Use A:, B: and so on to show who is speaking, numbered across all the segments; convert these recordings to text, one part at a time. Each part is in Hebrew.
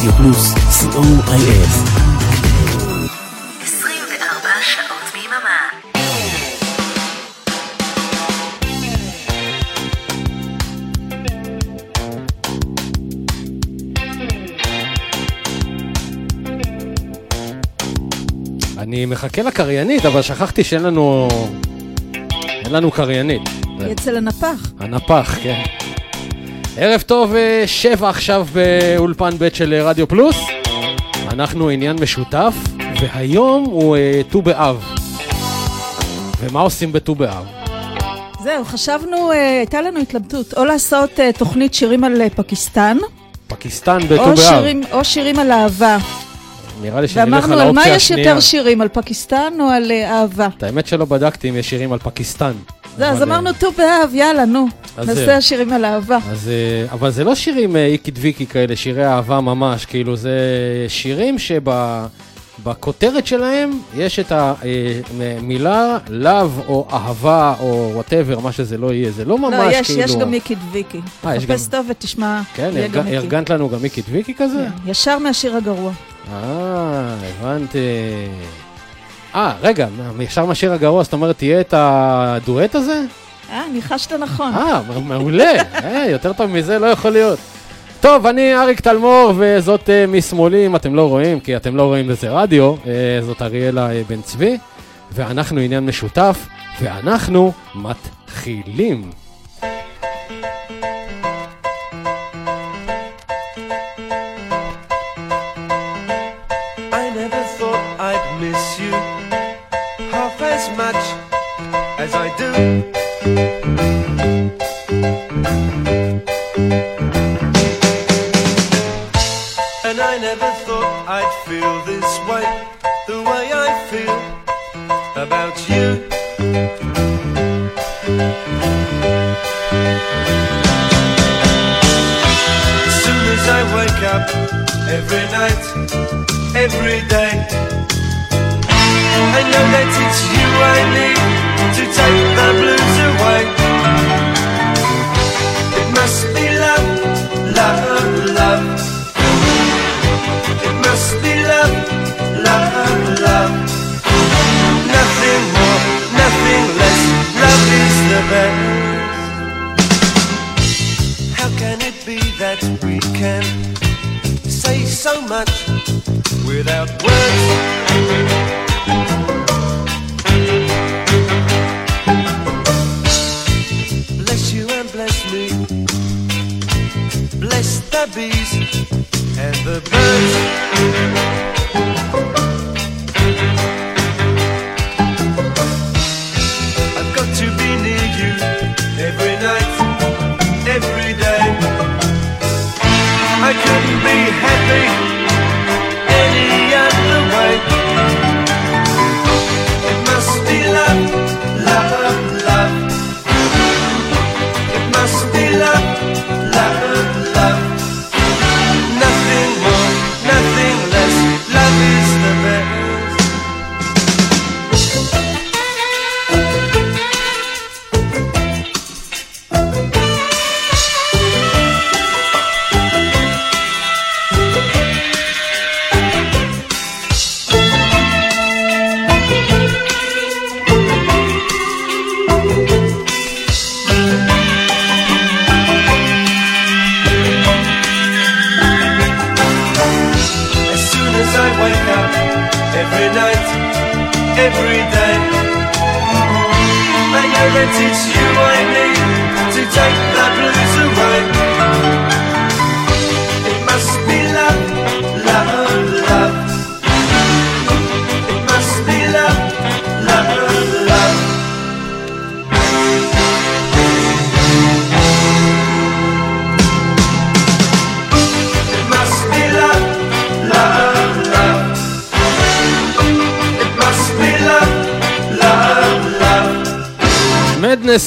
A: רדיו פלוס, co.il
B: 24 שעות ביממה.
C: אני מחכה לקריינית, אבל שכחתי שאין לנו... אין לנו קריינית.
D: היא אצל הנפח.
C: הנפח, כן. ערב טוב, אה, שבע עכשיו באולפן ב' של אה, רדיו פלוס. אנחנו עניין משותף, והיום הוא אה, ט"ו באב. ומה עושים בט"ו באב?
D: זהו, חשבנו, הייתה לנו התלבטות, או לעשות תוכנית שירים על פקיסטן,
C: פקיסטן בט"ו באב.
D: שירים, או שירים על אהבה.
C: נראה לי שנלך
D: ואמרנו,
C: על
D: על מה
C: האופציה
D: יש
C: השנייה.
D: יותר שירים, על פקיסטן או על אה, אהבה?
C: את האמת שלא בדקתי אם יש שירים על פקיסטן.
D: זהו, אז אמרנו, ט"ו באב, יאללה, נו, נעשה
C: זהו.
D: שירים על אהבה.
C: אז, אה, אבל זה לא שירים אה, איקי דביקי כאלה, שירי אהבה ממש, כאילו זה שירים שבכותרת שלהם יש את המילה love או אהבה או whatever, מה שזה לא יהיה, זה לא ממש
D: לא, יש,
C: כאילו...
D: יש גם מיקי דביקי.
C: אה, יש
D: תחפש
C: גם-
D: טוב ותשמע,
C: כן,
D: יהיה
C: הרג...
D: גם מיקי.
C: ארגנת לנו גם איקי דביקי כזה?
D: כן, ישר מהשיר הגרוע.
C: אה, הבנתי. אה, רגע, ישר מהשיר הגרוע, זאת אומרת, תהיה את הדואט הזה?
D: אה, ניחשת נכון.
C: אה, מעולה. אה, יותר טוב מזה לא יכול להיות. טוב, אני אריק תלמור, וזאת אה, משמאלי, אם אתם לא רואים, כי אתם לא רואים בזה רדיו, אה, זאת אריאלה אה, בן צבי, ואנחנו עניין משותף, ואנחנו מתחילים.
E: Never thought I'd miss you half as much as I do. And I never thought I'd feel this way, the way I feel about you. Soon as I wake up, every night, every day. I know that it's you I need to take the blues away. It must be love, love, love. It must be love, love, love. Nothing more, nothing less. Love is the best. Without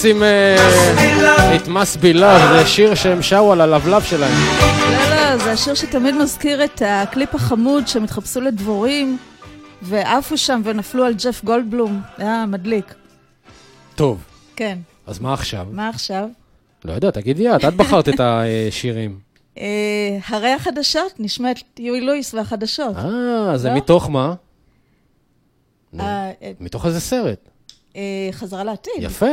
C: מדנס עם אה. It must be love, זה שיר שהם שרו על הלבלב שלהם.
D: לא, לא, זה השיר שתמיד מזכיר את הקליפ החמוד שהם התחפשו לדבורים ועפו שם ונפלו על ג'ף גולדבלום. היה מדליק.
C: טוב,
D: כן.
C: אז מה עכשיו?
D: מה עכשיו?
C: לא יודע, תגידי את, את בחרת את השירים.
D: אה, הרי החדשות, נשמעת יואי לואיס והחדשות.
C: אה, זה
D: לא?
C: מתוך מה?
D: אה, אה,
C: מתוך איזה סרט.
D: אה, חזרה לעתיד,
C: יפה,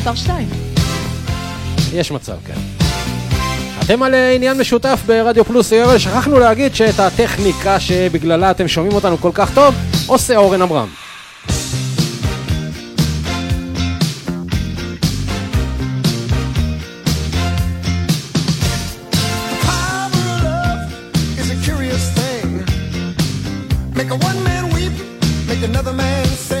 D: מספר 2.
C: יש מצב, כן. אתם על אה, עניין משותף ברדיו פלוס יובל, שכחנו להגיד שאת הטכניקה שבגללה אתם שומעים אותנו כל כך טוב, עושה אורן עמרם.
F: Make a one man weep, make another man sing.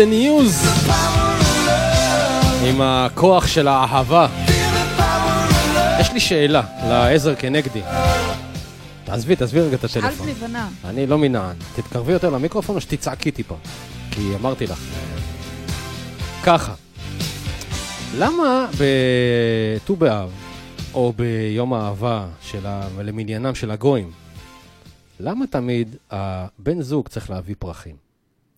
F: The
C: news. עם הכוח של האהבה. יש לי שאלה לעזר כנגדי. תעזבי, תעזבי רגע את הטלפון.
D: לבנה.
C: אני לא מנען. תתקרבי יותר למיקרופון או שתצעקי טיפה. כי אמרתי לך. ככה, למה בט"ו באב, או ביום האהבה של ה... למניינם של הגויים, למה תמיד הבן זוג צריך להביא פרחים?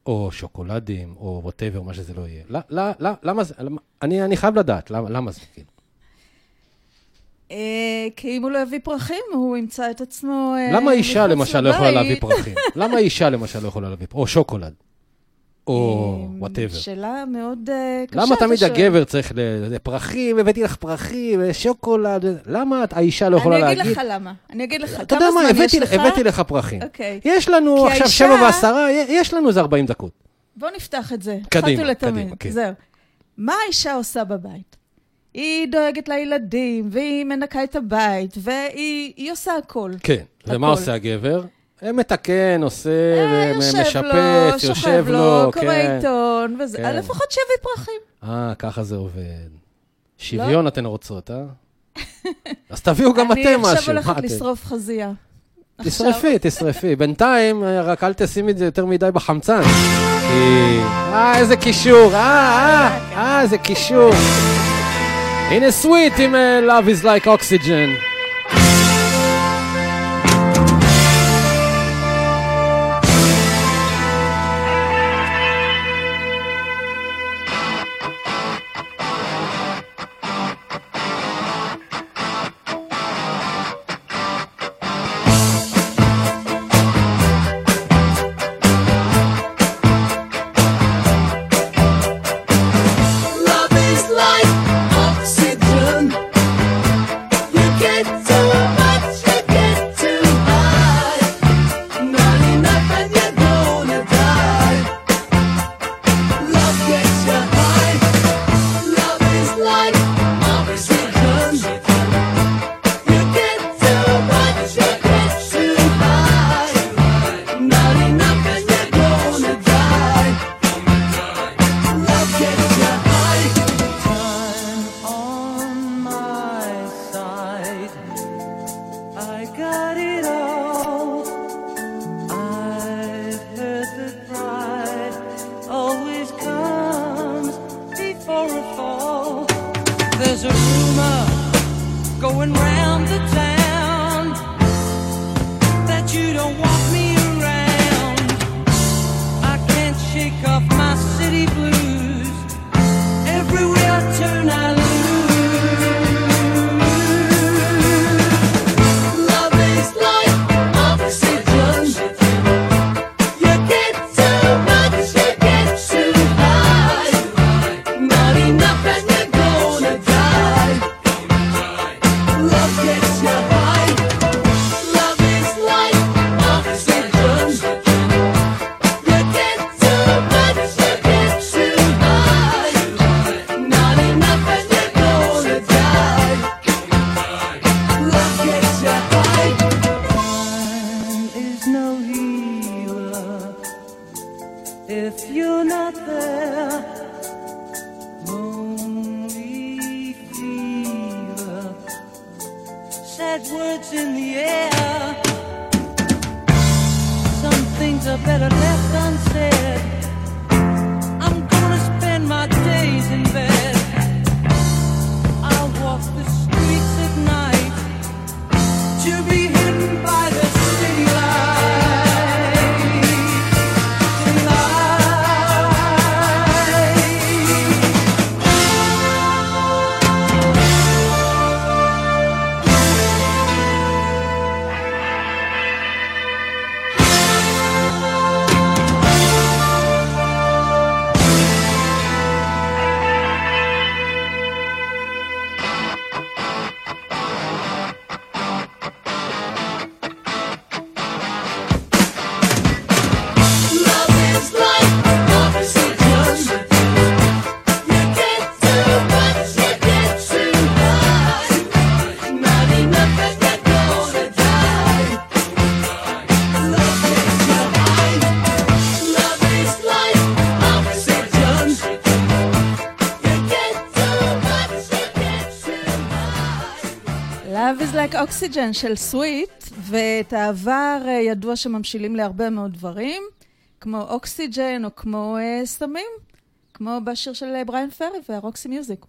C: או שוקולדים, או whatever, מה שזה לא יהיה. ל- ל- ל- למה זה, למה- אני, אני חייב לדעת, למה, למה זה, כאילו.
D: אה, כי אם הוא לא יביא פרחים, הוא ימצא את עצמו... אה,
C: למה אישה למשל לא יכולה. להביא פרחים? למה אישה למשל לא יכולה להביא פרחים? או שוקולד. או
D: אמ,
C: whatever.
D: שאלה מאוד אה, קשה.
C: למה תמיד הגבר צריך ל... פרחים, הבאתי לך פרחים, אה, שוקולד, למה האישה לא יכולה להגיד...
D: אני אגיד לך למה. אני אגיד לך,
C: אתה יודע מה, הבאתי
D: לך
C: פרחים.
D: אוקיי.
C: יש לנו עכשיו שבע ועשרה, יש לנו איזה 40 דקות.
D: בואו נפתח את זה.
G: קדימה, קדימה, כן.
D: זהו. מה האישה עושה בבית? היא דואגת לילדים, והיא מנקה את הבית, והיא עושה הכל.
G: כן, ומה עושה הגבר? אה, מתקן, עושה,
D: אה,
G: משפץ, יושב לו,
D: קורא
G: כן.
D: עיתון,
G: כן.
D: לפחות שבעי פרחים.
G: אה, ככה זה עובד.
D: לא?
G: שוויון אתן רוצות, אה? אז תביאו גם אתם משהו.
D: אני
G: עכשיו
D: הולכת לשרוף חזייה.
G: תשרפי, תשרפי. בינתיים, אה, רק אל תשימי את זה יותר מדי בחמצן. אה, איזה קישור, אה, אה, אה, איזה קישור. הנה סוויט עם Love is like Oxygen.
D: אוקסיג'ן של סוויט, ואת העבר אה, ידוע שממשילים להרבה מאוד דברים, כמו אוקסיג'ן או כמו אה, סמים, כמו בשיר של אה, בריין פרי והרוקסי מיוזיק.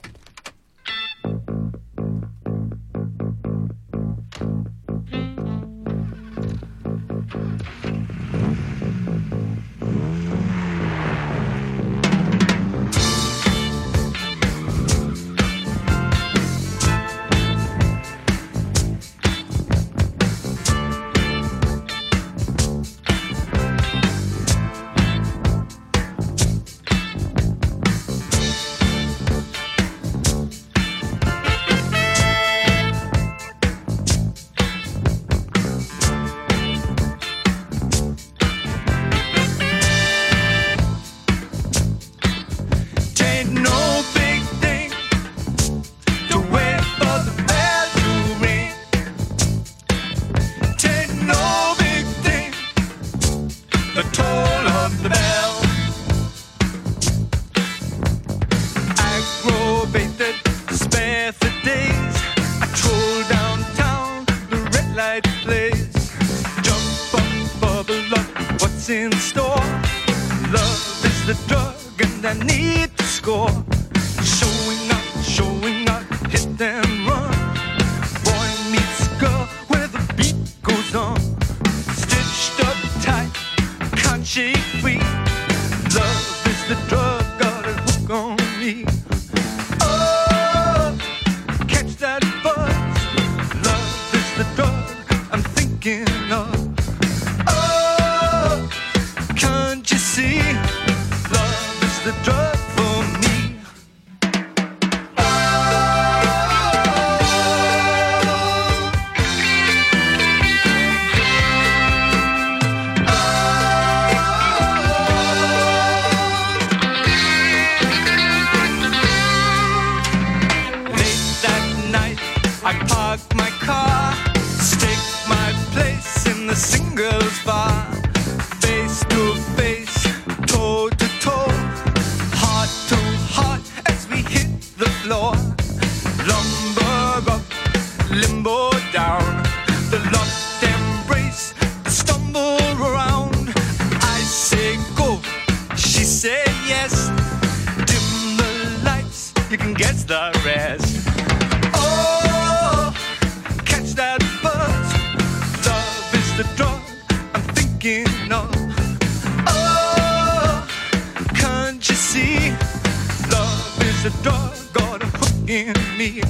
E: You see? Love is a a hook in me.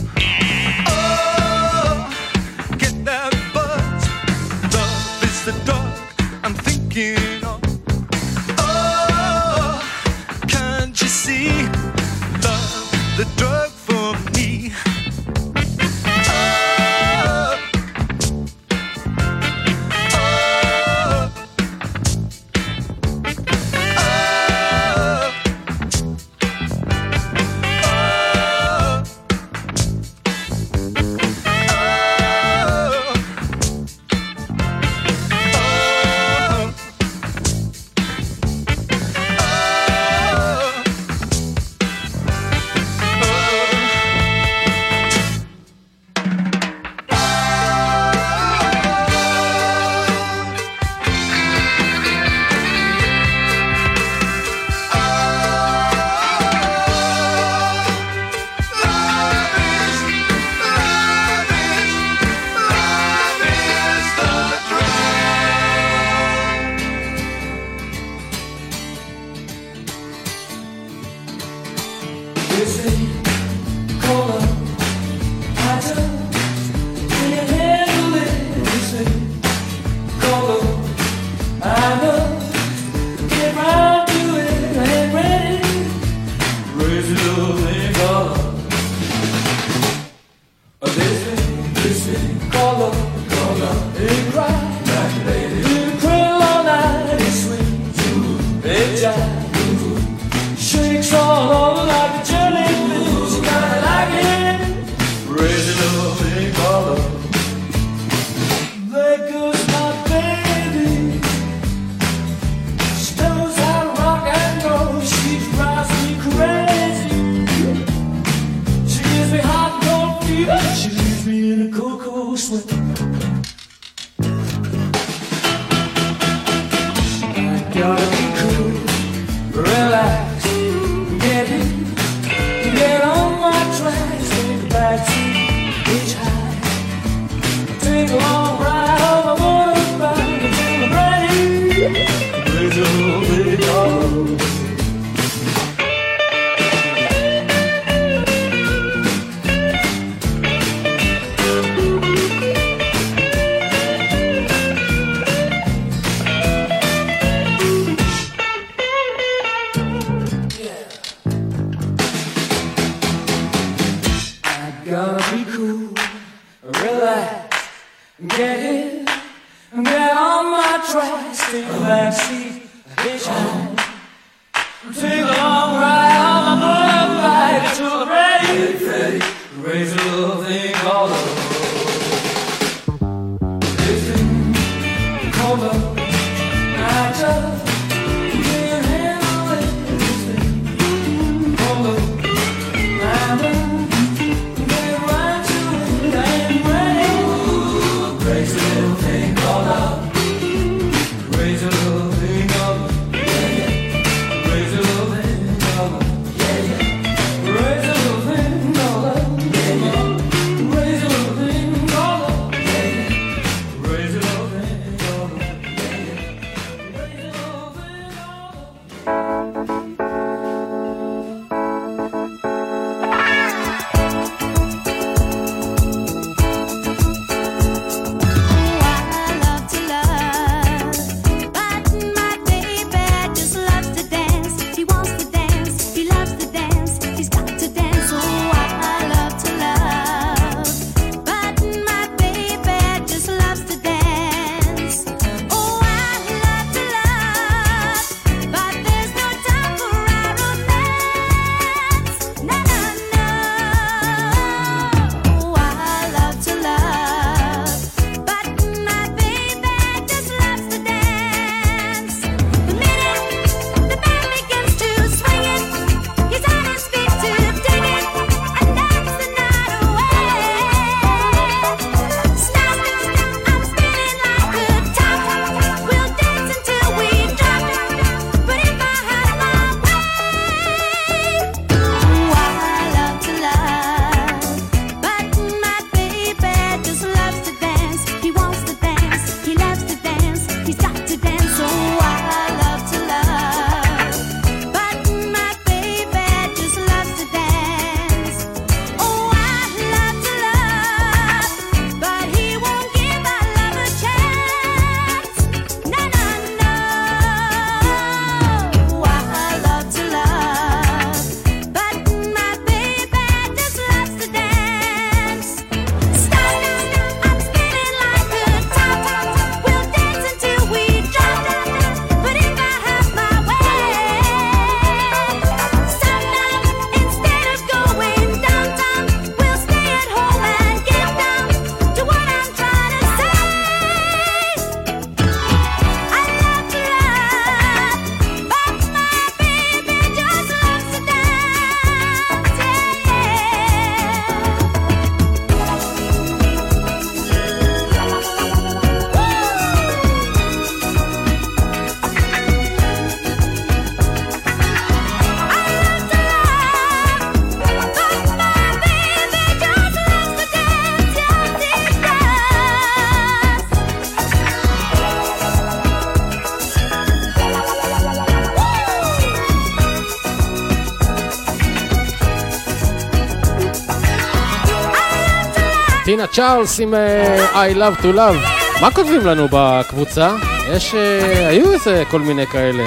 C: טינה צ'ארלס עם אה, I love to love. מה כותבים לנו בקבוצה? יש, אה, היו איזה כל מיני כאלה.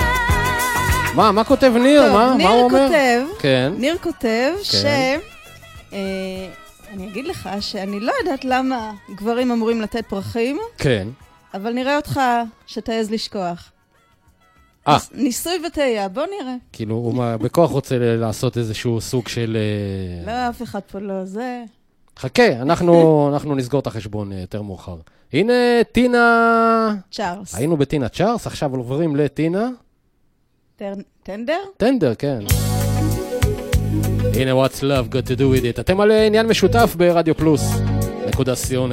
C: מה, מה כותב ניר?
D: טוב,
C: מה,
D: ניר
C: מה הוא אומר?
D: כותב,
C: כן.
D: ניר כותב ש...
C: כן.
D: אה, אני אגיד לך שאני לא יודעת למה גברים אמורים לתת פרחים,
C: כן.
D: אבל נראה אותך שתעז לשכוח.
C: אה.
D: ניס- ניסוי וטעייה, בוא נראה.
C: כאילו, הוא בכוח רוצה לעשות איזשהו סוג של...
D: לא, אף אחד פה לא זה.
C: חכה, אנחנו, אנחנו נסגור את החשבון אה, יותר מאוחר. הנה טינה...
D: צ'ארלס.
C: היינו בטינה צ'ארלס, עכשיו עוברים לטינה
D: טנדר?
C: טנדר, כן. הנה What's Love got to do with it. אתם על אה, עניין משותף ברדיו פלוס, נקודה סיון,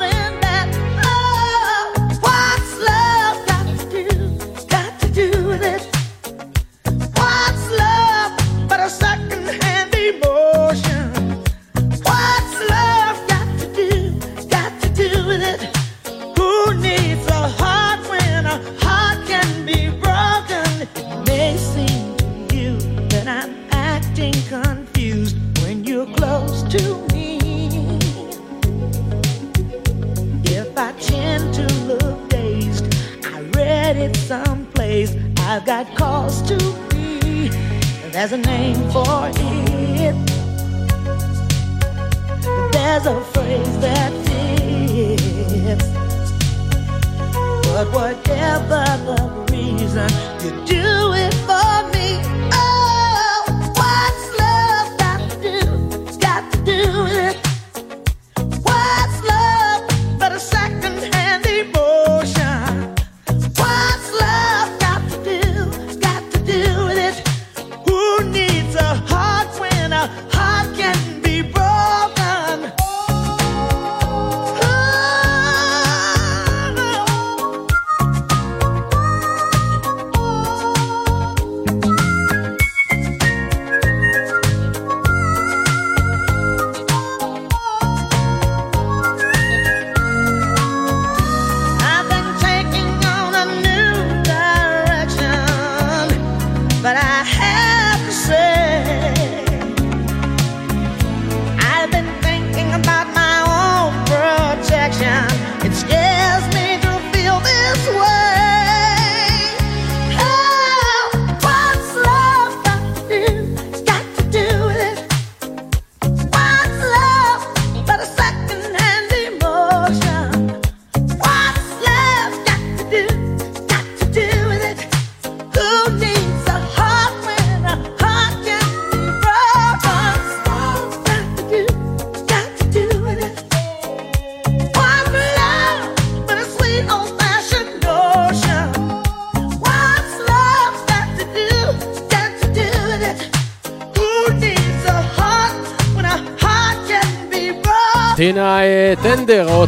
H: There's a name for it. There's a phrase that fits. But whatever the reason, you do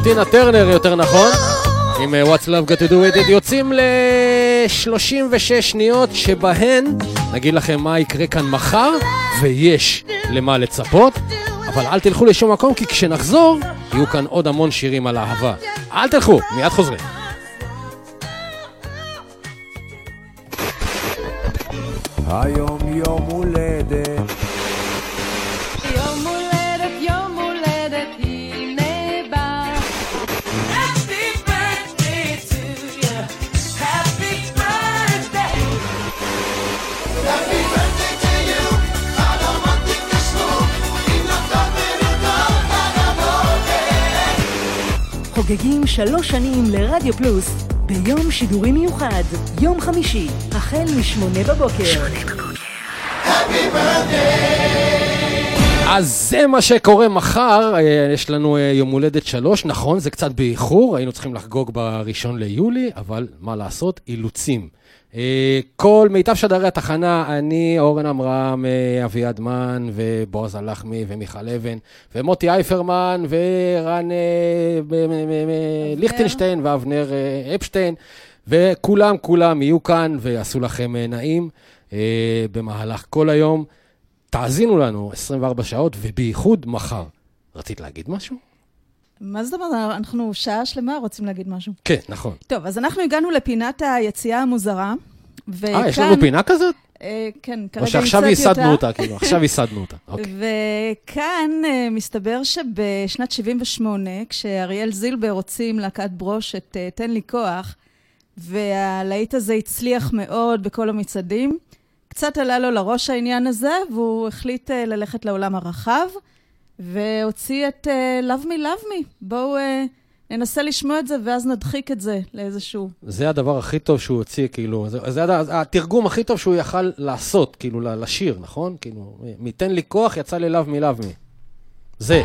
C: טינה טרנר יותר נכון, עם אה, What's Love Got to do with it, יוצאים ל-36 שניות שבהן נגיד לכם מה יקרה כאן מחר, ויש למה לצפות, אבל אל תלכו לשום מקום, כי כשנחזור, יהיו כאן עוד המון שירים על אהבה. אל תלכו, מיד חוזרים.
I: היום
J: שלוש שנים לרדיו פלוס ביום שידורי מיוחד, יום חמישי, החל משמונה בבוקר.
F: Happy birthday
C: אז זה מה שקורה מחר, אה, יש לנו אה, יום הולדת שלוש, נכון, זה קצת באיחור, היינו צריכים לחגוג בראשון ליולי, אבל מה לעשות, אילוצים. אה, כל מיטב שדרי התחנה, אני, אורן עמרם, אביעד מן, ובועז הלחמי, ומיכל אבן, ומוטי אייפרמן, ורן ליכטנשטיין, ואבנר אפשטיין, וכולם, כולם יהיו כאן ויעשו לכם נעים במהלך כל היום. תאזינו לנו 24 שעות, ובייחוד מחר. רצית להגיד משהו?
D: מה זאת אומרת? אנחנו שעה שלמה רוצים להגיד משהו.
C: כן, נכון.
D: טוב, אז אנחנו הגענו לפינת היציאה המוזרה.
C: אה, יש לנו פינה כזאת?
D: אה, כן, כרגע
C: או שעכשיו
D: המצאתי
C: ייסדנו אותה, כאילו, עכשיו ייסדנו אותה. אוקיי.
D: וכאן אה, מסתבר שבשנת 78, כשאריאל זילבר הוציא עם להקת ברוש את אה, תן לי כוח, והלהיט הזה הצליח מאוד בכל המצעדים, קצת עלה לו לראש העניין הזה, והוא החליט אה, ללכת לעולם הרחב, והוציא את אה, Love Me Love Me. בואו אה, ננסה לשמוע את זה, ואז נדחיק את זה לאיזשהו...
C: זה הדבר הכי טוב שהוא הוציא, כאילו, זה, זה הד- התרגום הכי טוב שהוא יכל לעשות, כאילו, לשיר, נכון? כאילו, מתן לי כוח, יצא לי לאו מלאו מי. זה.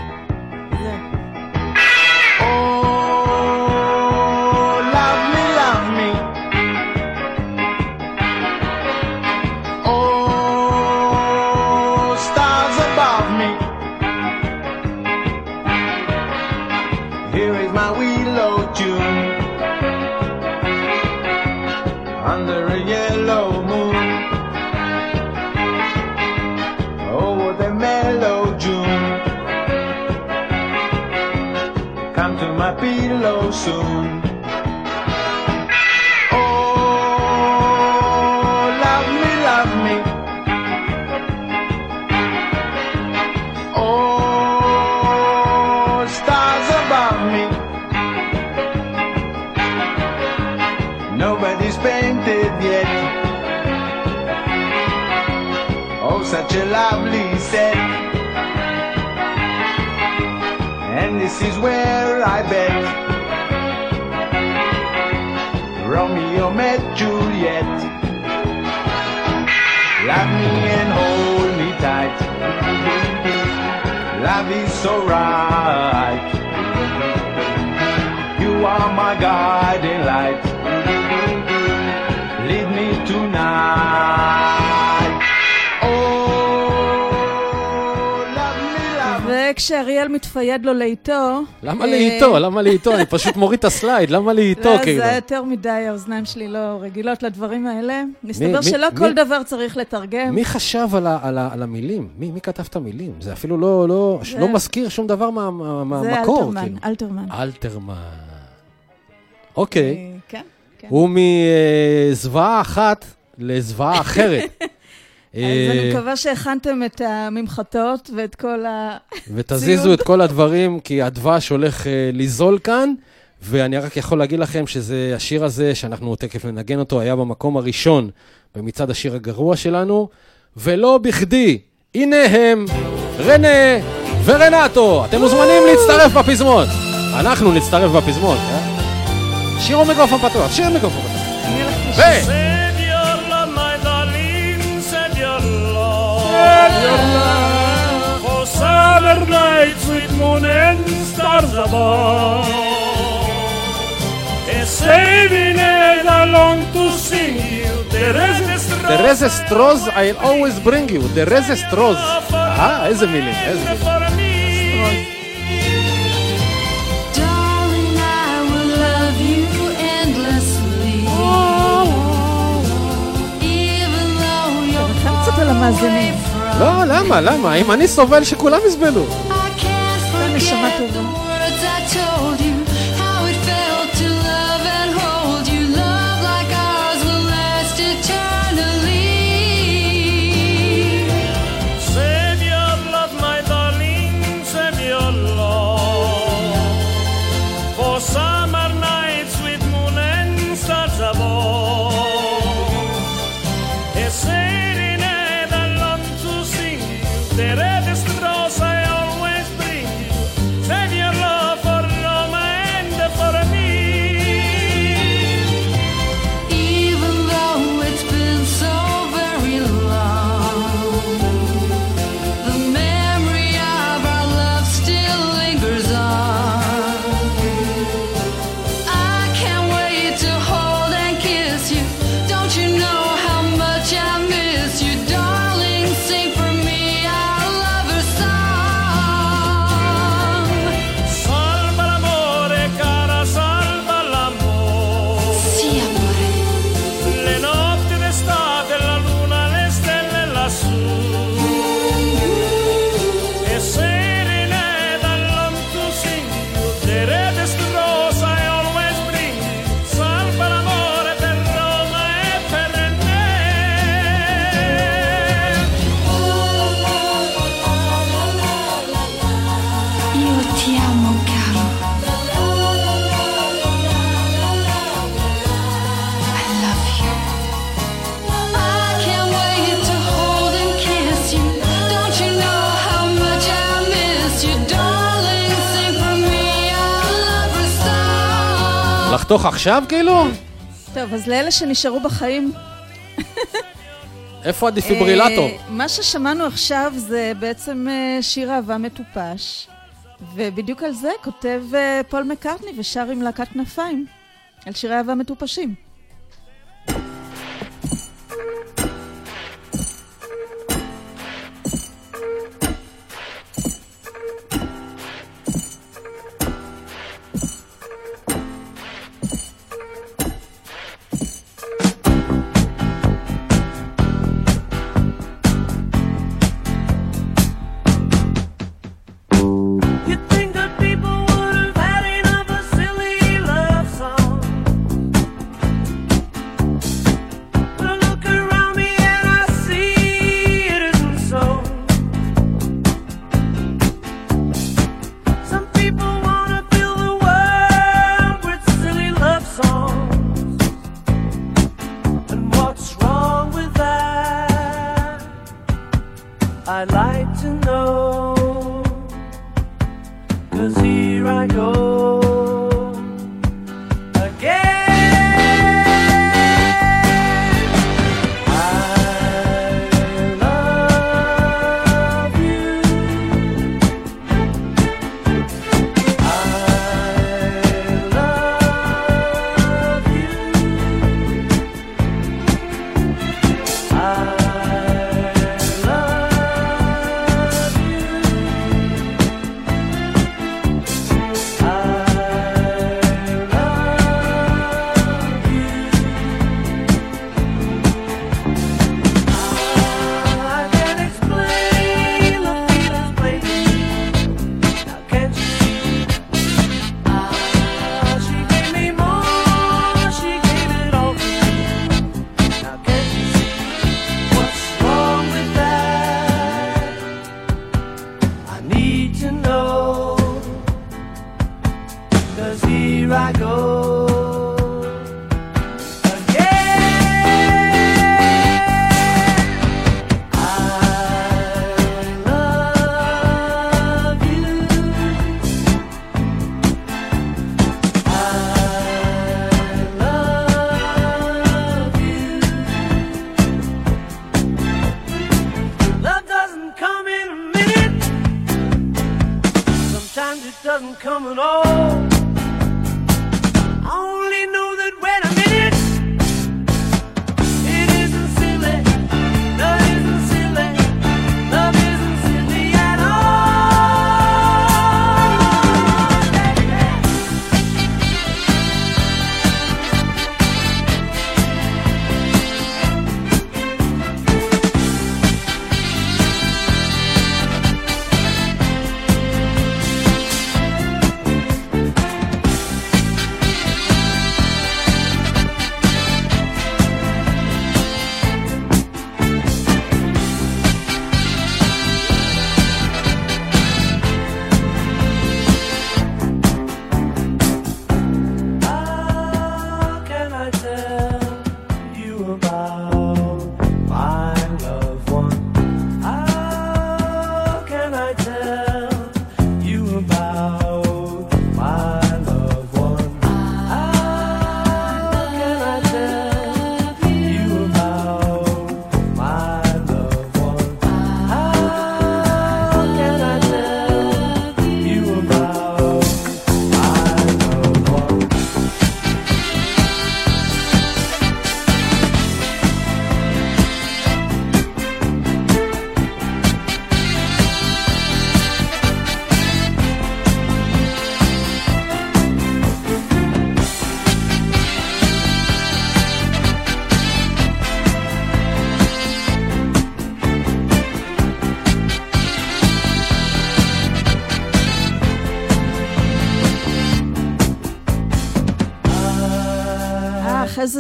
F: My pillow soon. Oh, love me, love me. Oh, stars above me. Nobody's painted yet. Oh, such a lovely set. And this is where I bet Romeo met Juliet. Love me and hold me tight. Love is so right. You are my guiding light.
D: וכשאריאל מתפייד לו לאיתו...
C: למה
D: אה,
C: לאיתו? למה לאיתו? אני פשוט מוריד את הסלייד, למה לאיתו,
D: לא,
C: כאילו?
D: זה יותר מדי, האוזניים שלי לא רגילות לדברים האלה. מסתבר שלא כל דבר צריך לתרגם.
C: מי חשב על, המילים? מי, כתב את המילים? זה אפילו לא, לא, לא מזכיר שום דבר מה- מה-
D: זה
C: מהמקור.
D: אלתרמן,
C: כאילו.
D: אלתרמן.
C: אלתרמן. אוקיי.
D: אה, כן, כן.
C: הוא מזוועה אחת לזוועה אחרת.
D: אז
C: אה,
D: אני מקווה שהכנתם את הממחטות ואת כל ה...
C: ותזיזו. את כל הדברים, כי הדבש הולך אה, לזול כאן, ואני רק יכול להגיד לכם שזה, השיר הזה, שאנחנו תכף ננגן אותו, היה במקום הראשון במצעד השיר הגרוע שלנו, ולא בכדי, הנה הם, רנה ורנטו, אתם מוזמנים להצטרף בפזמון. אנחנו נצטרף בפזמון, אה? שירו מיקרופון פתוח, שירו מיקרופון פתוח. ו...
K: love. For summer nights with moon and stars above. A saving and I long to sing you.
C: The rese stroz, I'll always bring you. The rese stroz. אה, איזה מילים, איזה מילים.
K: for
C: לא, למה, למה? אם אני סובל, שכולם יסבלו. לחתוך עכשיו כאילו?
E: טוב, אז לאלה שנשארו בחיים...
C: איפה הדפיברילטור?
E: אה, מה ששמענו עכשיו זה בעצם אה, שיר אהבה מטופש, ובדיוק על זה כותב אה, פול מקארטני ושר עם להקת כנפיים, על שירי אהבה מטופשים.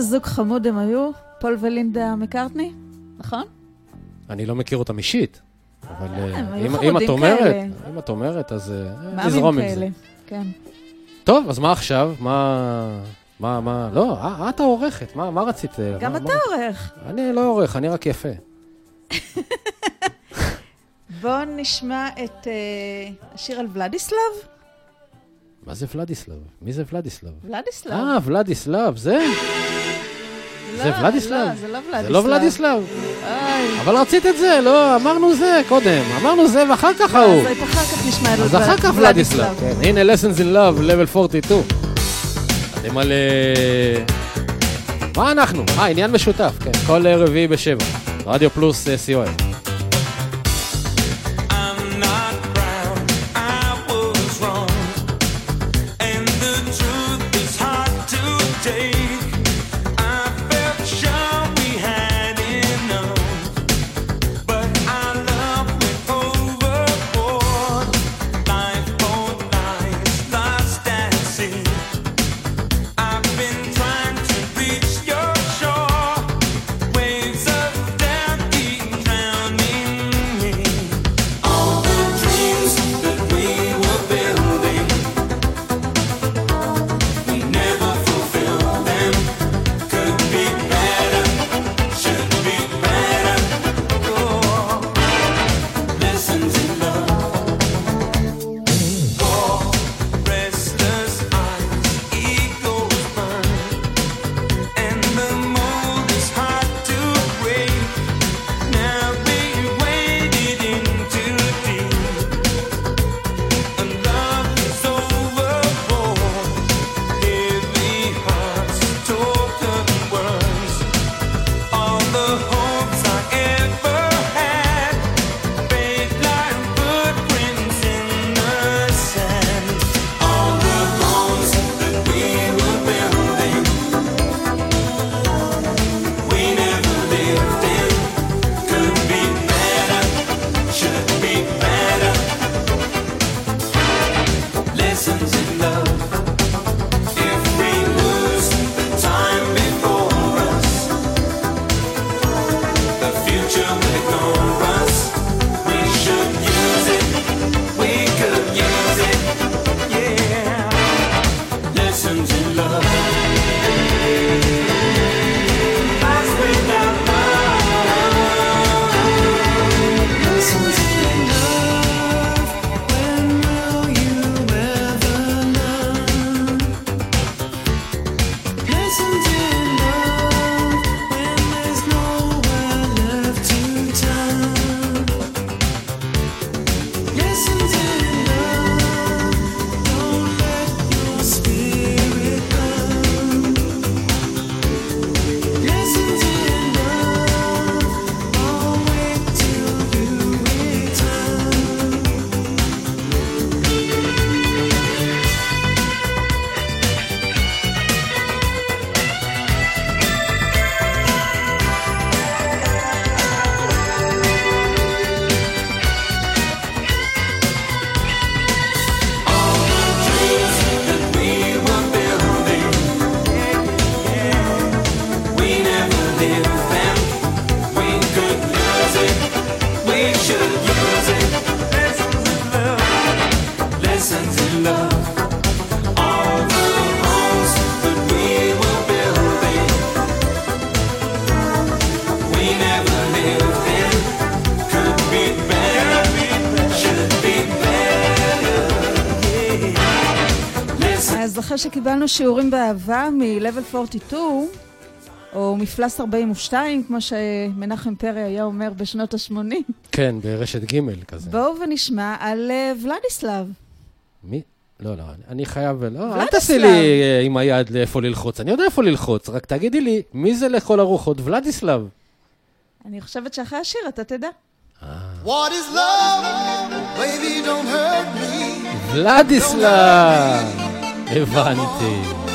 E: זוג חמוד הם היו, פול ולינדה מקארטני, נכון?
C: אני לא מכיר אותם אישית, אבל אה,
E: היו
C: אם- את אומרת. אם את אומרת, אז אה, נזרום עם זה.
E: כן.
C: טוב, אז מה עכשיו? מה... מה, מה, לא, אה, את העורכת, מה, מה רצית? אה,
E: גם
C: מה-
E: אתה
C: מה-
E: עורך.
C: אני לא עורך, אני רק יפה.
E: בואו נשמע את אה, השיר על ולדיסלב. מה זה ולדיסלב? מי זה ולדיסלב?
D: ולדיסלב.
E: אה, ולדיסלב, זה?
D: לא,
E: זה ולדיסלב?
D: לא, זה לא ולדיסלב.
E: זה לא ולדיסלב? אבל רצית את זה, לא, אמרנו זה קודם. אמרנו זה ואחר כך ההוא.
D: אז אחר כך נשמע את
E: אז אחר כך ולדיסלב. כן, הנה lessons in love, level 42. אתם על... אה, מה אנחנו? אה, עניין משותף, כן. כל רביעי בשבע. רדיו פלוס אה,
D: שקיבלנו שיעורים באהבה מ-level 42, או מפלס 42, כמו שמנחם פרי היה אומר בשנות ה-80,
E: כן, ברשת ג' כזה.
D: בואו ונשמע על אה, ולדיסלב.
E: מי? לא, לא, אני- חייב... לא, אל. תעשי לי אה, עם היד לאיפה ללחוץ. אני יודע איפה ללחוץ, רק תגידי לי, מי זה לכל הרוחות? ולדיסלב.
D: אני חושבת שאחרי השיר אתה תדע.
F: What is love? Baby, don't hurt me.
E: ולדיסלב! הבנתי.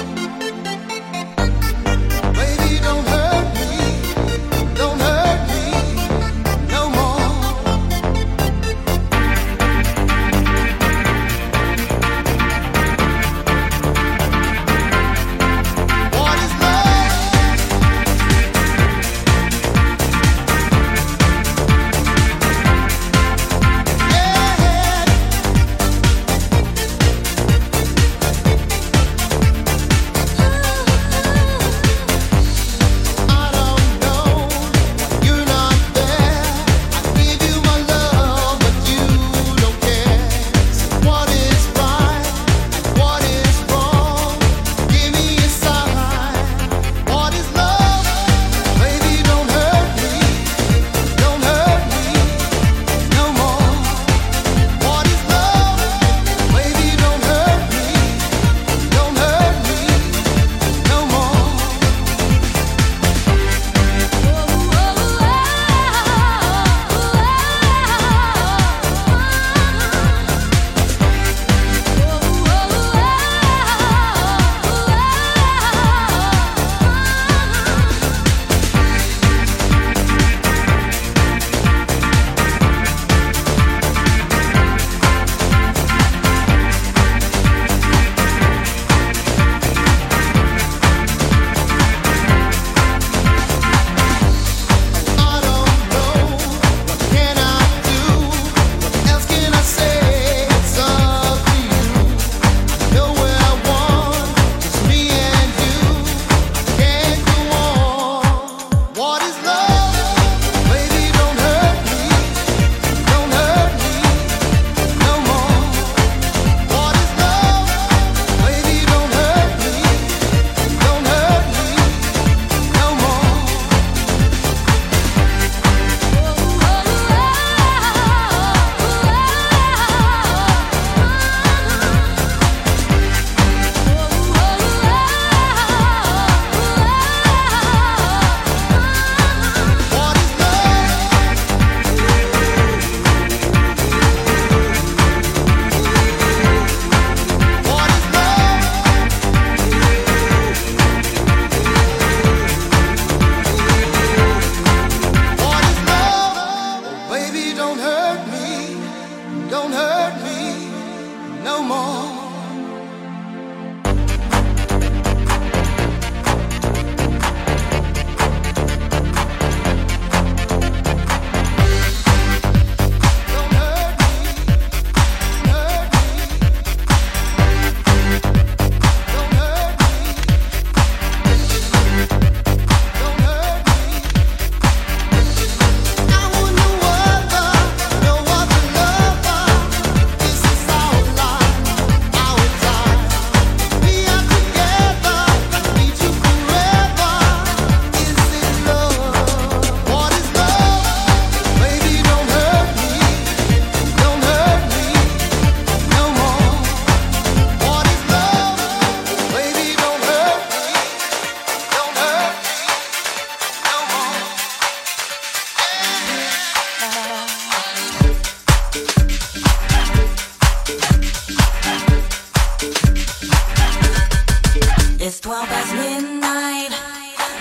F: past midnight.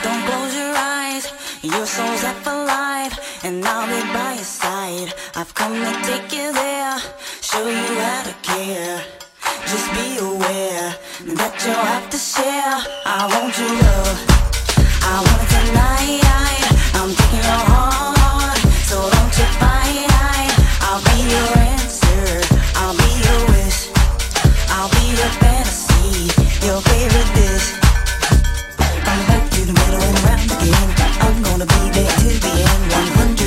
F: Don't close your eyes, your soul's half alive, and I'll be by your side.
B: I've come to take you there, show you how to care. Just be aware that you'll have to share. I want your love, I want tonight. I'm taking your heart, so don't you fight. I'll be your answer, I'll be your wish, I'll be your fantasy, your favorite dish to run around again. I'm gonna be there to the end. 100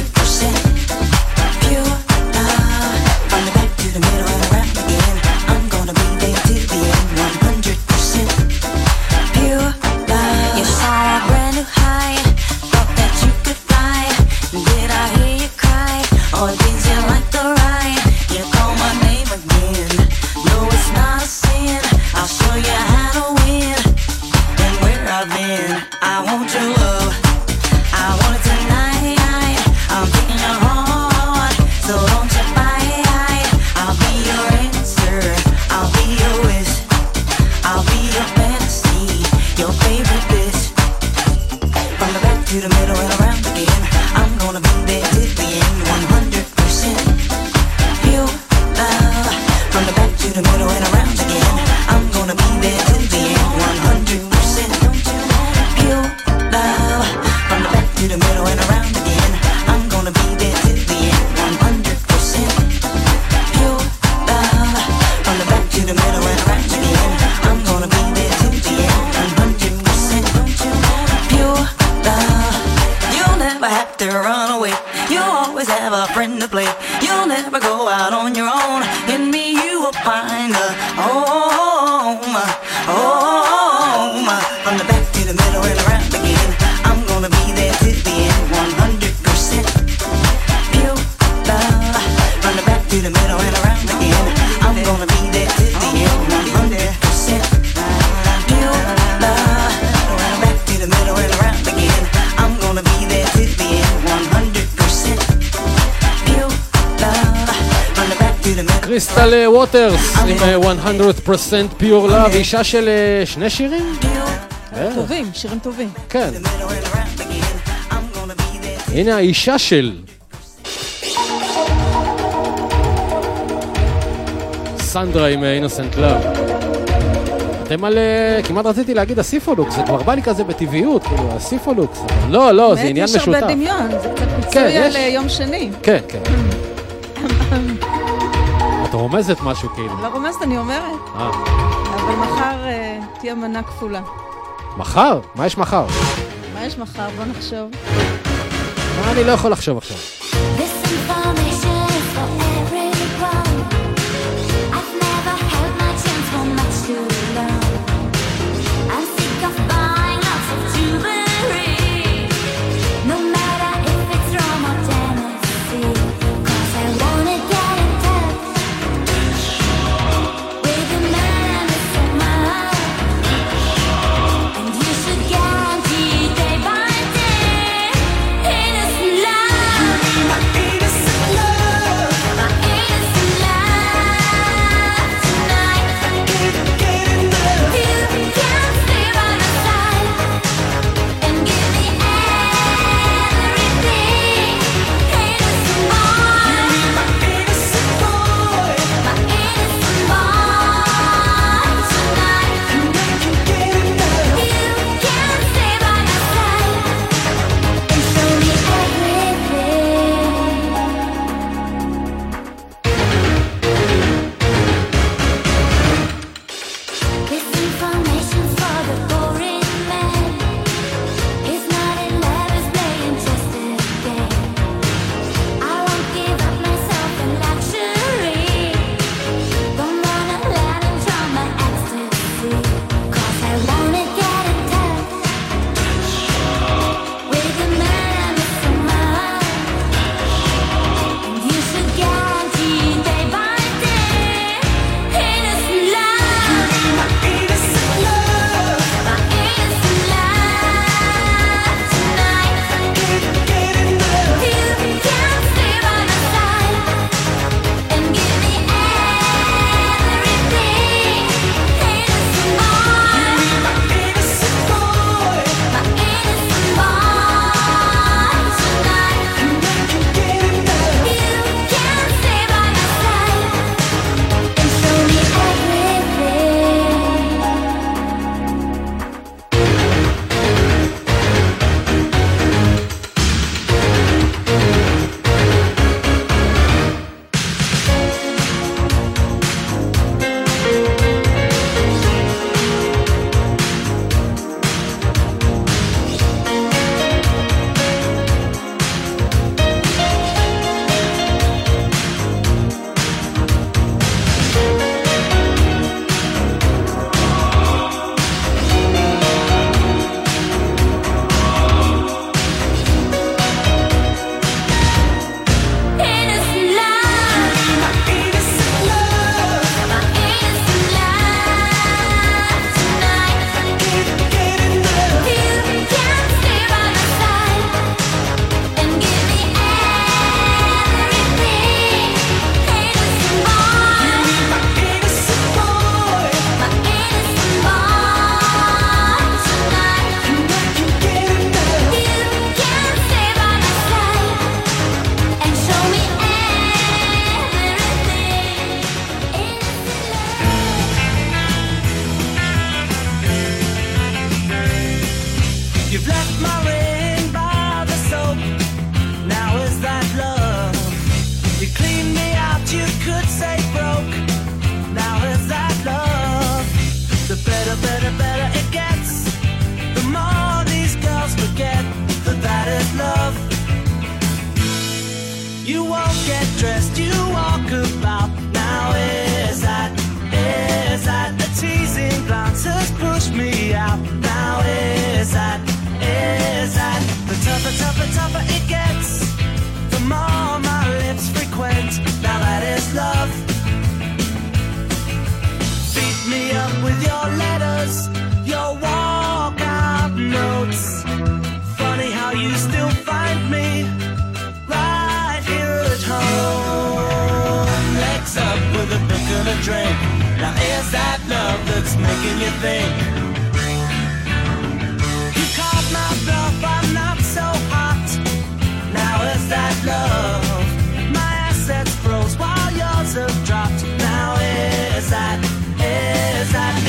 B: find a middle.
C: קריסטל אה, ווטרס עם אה, 100% Pure Love, אישה של אה, שני שירים? אה,
D: טובים, שירים טובים.
C: כן. הנה האישה של. סנדרה עם אינסנט לאב. אתם על... אה, כמעט רציתי להגיד הסיפולוקס, זה כבר בא לי כזה בטבעיות, כאילו, הסיפולוקס. לא, לא, זה
D: באמת,
C: עניין
D: יש
C: משותף.
D: הרבה דמיון, זה קצת
C: כן,
D: פיצוי על
C: יש.
D: אה, יום שני.
C: כן, כן. רומזת משהו כאילו.
D: לא רומזת, אני אומרת.
C: אה,
D: אבל מחר אה, תהיה מנה כפולה.
C: מחר? מה יש מחר?
D: מה יש מחר? בוא נחשוב.
C: מה אני לא יכול לחשוב עכשיו?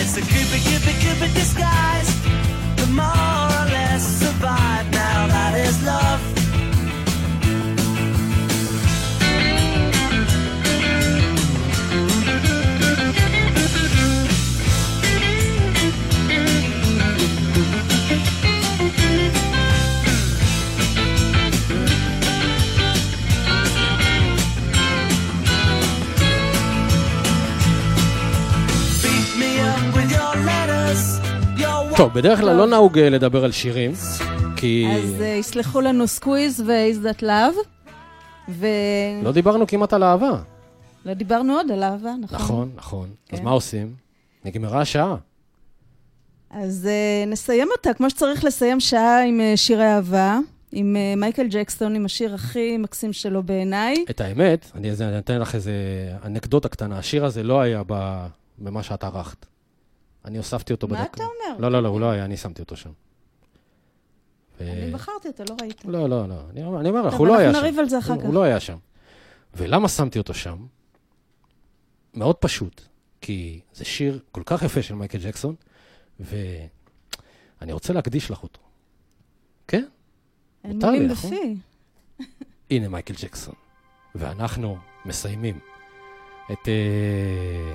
E: It's a cupid, cupid, cupid disguise. The more or less survive. Now that is love.
C: טוב, בדרך כלל לא נהוג אה, לדבר על שירים, כי
D: אז אה, יסלחו לנו סקוויז ו-Is That Love, ולא
C: לא דיברנו כמעט על אהבה.
D: דיברנו עוד על אהבה, נכון?
C: נכון, נכון. אז
D: כן.
C: מה עושים? נגמרה השעה.
D: אז אה, נסיים אותה כמו שצריך לסיים שעה עם שירי אהבה, עם מייקל ג'קסון, עם השיר הכי מקסים שלו בעיניי.
C: את האמת, אני אני אתן לך איזה אנקדוטה קטנה. השיר הזה לא היה במה שאת ערכת. אני הוספתי אותו
D: מה
C: בדקה.
D: אתה אומר?
C: לא, לא, לא, הוא לא היה, אני שמתי אותו שם.
D: אני בחרתי אותו, לא ראית.
C: לא, לא, לא. אני אומר- לך, הוא לא היה שם.
D: אנחנו נריב על זה אחר כך.
C: הוא לא היה שם. ולמה שמתי אותו שם? מאוד פשוט. כי זה שיר כל כך יפה של מייקל ג'קסון, ואני רוצה להקדיש לך אותו. כן?
D: אין
C: מותר לי,
D: מילים
C: נכון?
D: בפי.
C: הנה מייקל ג'קסון. ואנחנו מסיימים את אה,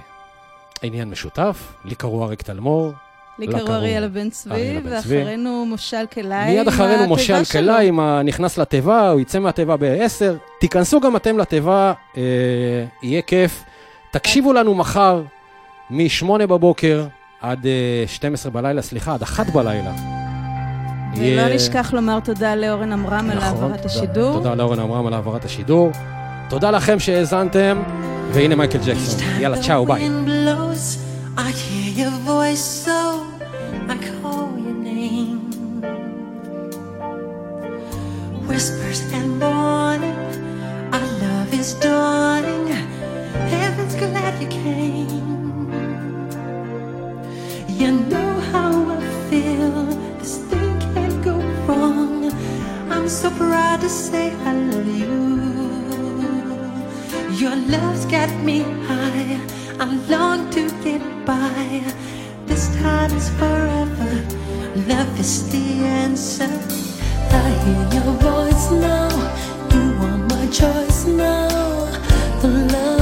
C: עניין משותף. לי קראו אריק תלמור.
D: לי
C: לה
D: קראו אריאלה בן צבי. ואחרינו מושל כלאי.
C: מיד אחרינו מושל עם ה- נכנס לתיבה, הוא יצא מהתיבה ב-10. תיכנסו גם אתם לתיבה, אה, יהיה כיף. תקשיבו לנו מחר מ-8 בבוקר עד אה, 12 בלילה, סליחה, עד 1 בלילה.
D: ולא
C: יהיה-
D: נשכח לומר תודה לאורן עמרם על
C: נכון,
D: העברת
C: תודה-
D: השידור.
C: תודה לאורן עמרם על העברת השידור. תודה לכם שהאזנתם, והנה מייקל ג'קסון. יאללה, צ'או, ביי.
G: I hear your voice, so I call your name. Whispers and morning, our love is dawning. Heaven's glad you came. You know how I feel. This thing can't go wrong. I'm so proud to say I love you. Your love's got me high. I long to get by. This time is forever. Love is the answer. I hear your voice now. You are my choice now. The love.